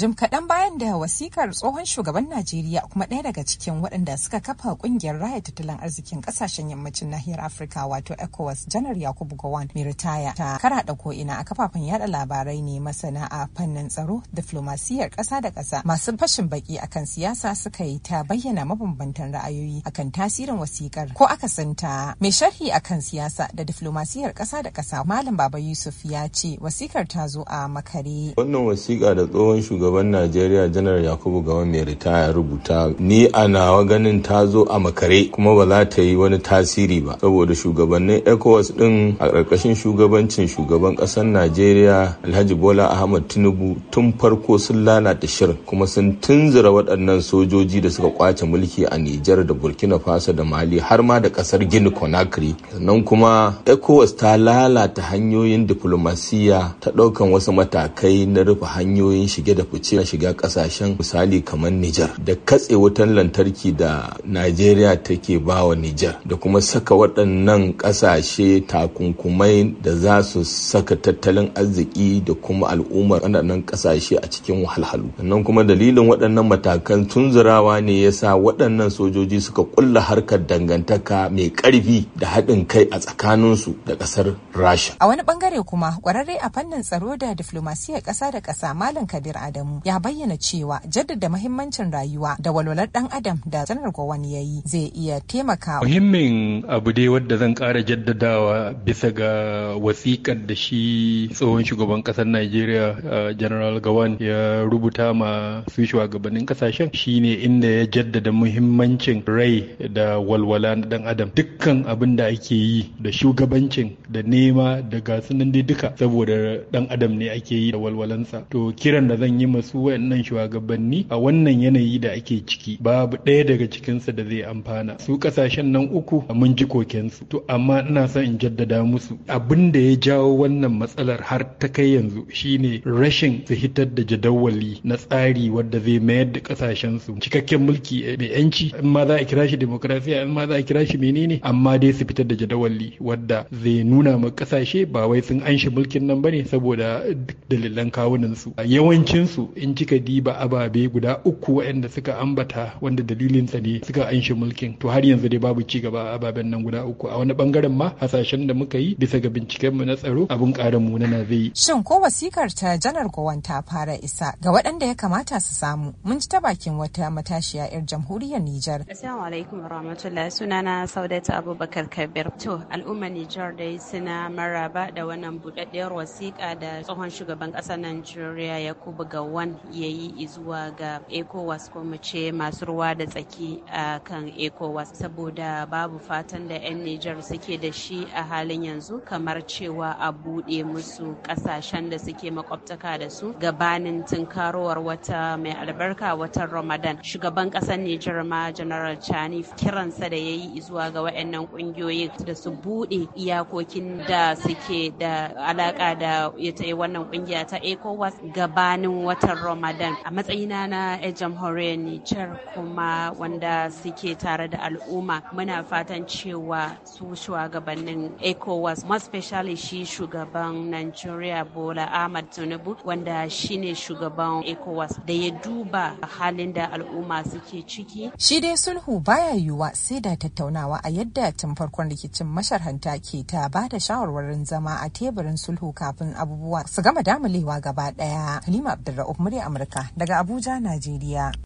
Jim kaɗan bayan da wasikar tsohon shugaban Najeriya kuma ɗaya daga cikin waɗanda suka kafa ƙungiyar raya tattalin arzikin ƙasashen yammacin nahiyar Afirka wato ECOWAS janar Yakubu Gowon mai ritaya. Ta karaɗa ko'ina a kafafen yada labarai ne masana a fannin tsaro diflomasiyyar ƙasa da ƙasa. Masu fashin baki akan siyasa suka yi ta bayyana mabambantan ra'ayoyi akan tasirin wasikar ko akasanta mai sharhi akan siyasa da diflomasiyyar ƙasa da ƙasa Malam Baba Yusuf ya ce wasikar ta zo a makare. Wannan wasiƙa da tsohon shugaban Najeriya Janar Yakubu Gawan mai ritaya rubuta ni a nawa ganin ta zo a makare kuma ba za ta yi wani tasiri ba. Saboda shugabannin ECOWAS din a ƙarƙashin shugabancin shugaban ƙasar Najeriya Alhaji Bola Ahmad Tinubu tun farko sun lalata shirin kuma sun tunzura waɗannan sojoji da suka ƙwace mulki a Nijar da Burkina Faso da Mali har ma da ƙasar Guinea Conakry. Sannan kuma ECOWAS ta lalata hanyoyin diflomasiyya ta ɗaukan wasu matakai na rufe hanyoyin shige da fice. Na shiga ƙasashen misali kamar Nijar da katse wutan lantarki da Najeriya take ba wa Nijar da kuma saka waɗannan ƙasashe takunkumai da za su saka tattalin arziki da kuma al'ummar waɗannan ƙasashe a cikin wahalhalu sannan kuma dalilin waɗannan matakan tunzurawa ne ya sa waɗannan sojoji suka ƙulla harkar dangantaka mai ƙarfi da haɗin kai a tsakaninsu da ƙasar Rasha. A wani ɓangare kuma ƙwararre a fannin tsaro da diflomasiyyar ƙasa da ƙasa Malam Kabir Adamu ya bayyana cewa jaddada mahimmancin rayuwa da walwalar ɗan adam da janar Gowon ya yi zai iya taimakawa. Muhimmin abu dai wadda zan ƙara jaddadawa bisa ga wasiƙar da shi tsohon shugaban ƙasar Najeriya General Gowon ya rubuta ma su shugabannin ƙasashen shine inda ya jaddada muhimmancin rai da walwala na ɗan adam dukkan abin da ake yi da shugabancin da nema da gasunan dai duka saboda ɗan adam ne ake yi da walwalansa to kiran da zan yi masu wayannan shugabanni a wannan yanayi da ake ciki. Babu ɗaya daga cikinsu da zai amfana. Su ƙasashen nan uku mun ji kokensu. To amma ina son in jaddada musu abin da ya jawo wannan matsalar har ta kai yanzu shine rashin su hitar da jadawali na tsari wadda zai mayar da ƙasashen su cikakken mulki mai yanci in ma za a kira shi demokrasiya in ma za a kira shi menene? Amma dai su fitar da jadawali wadda zai nuna ma ƙasashe ba wai sun anshi mulkin nan ba ne saboda dalilan kawunan su yawancin su in kika diba ababe guda uku waɗanda suka ambata wanda dalilin sa ne suka anshi mulkin. To har yanzu dai babu ci gaba a ababen nan guda uku. A wani ɓangaren ma hasashen da muka yi bisa ga binciken mu na tsaro abun mu na zai shin ko wasikar ta janar gowan ta fara isa ga waɗanda ya kamata su samu? Mun ji ta bakin wata matashiya yar jamhuriyar Nijar. Assalamu alaikum warahmatullahi sunana Saudatu Abubakar Kabir. To al'ummar Nijar dai suna maraba da wannan budaddiyar wasiƙa da tsohon shugaban ƙasar Najeriya Yakubu Gowon ya yi zuwa ga ECOWAS ko mu ce masu ruwa da tsaki a kan ECOWAS saboda babu fatan da 'yan Nijar suke da shi a halin yanzu kamar cewa a buɗe musu ƙasashen da suke makwabtaka da su gabanin tunkarowar wata mai albarka watan Ramadan. Shugaban ƙasar Nijar ma General Chani kiransa da ya yi zuwa ga waɗannan ƙungiyoyi da su buɗe iyakokin da suke da alaƙa da ita wannan ƙungiya ta ECOWAS gabanin watan Ramadan. A matsayina na jamhuriyar Nijar kuma wanda suke tare da al'umma muna fatan cewa su shugabannin ECOWAS more especially shi shugaban Nigeria Bola Ahmad Tinubu wanda shine shugaban ECOWAS da ya duba halin da al'umma suke ciki. Shi dai sulhu baya yiwuwa sai da tattaunawa a yadda tun farkon rikicin masharhanta ke ta ba da shawarwarin zama a teburin sulhu kafin abubuwa su gama damulewa gaba ɗaya. Halima Abdulra'uf murya Amurka daga Abuja, Najeriya.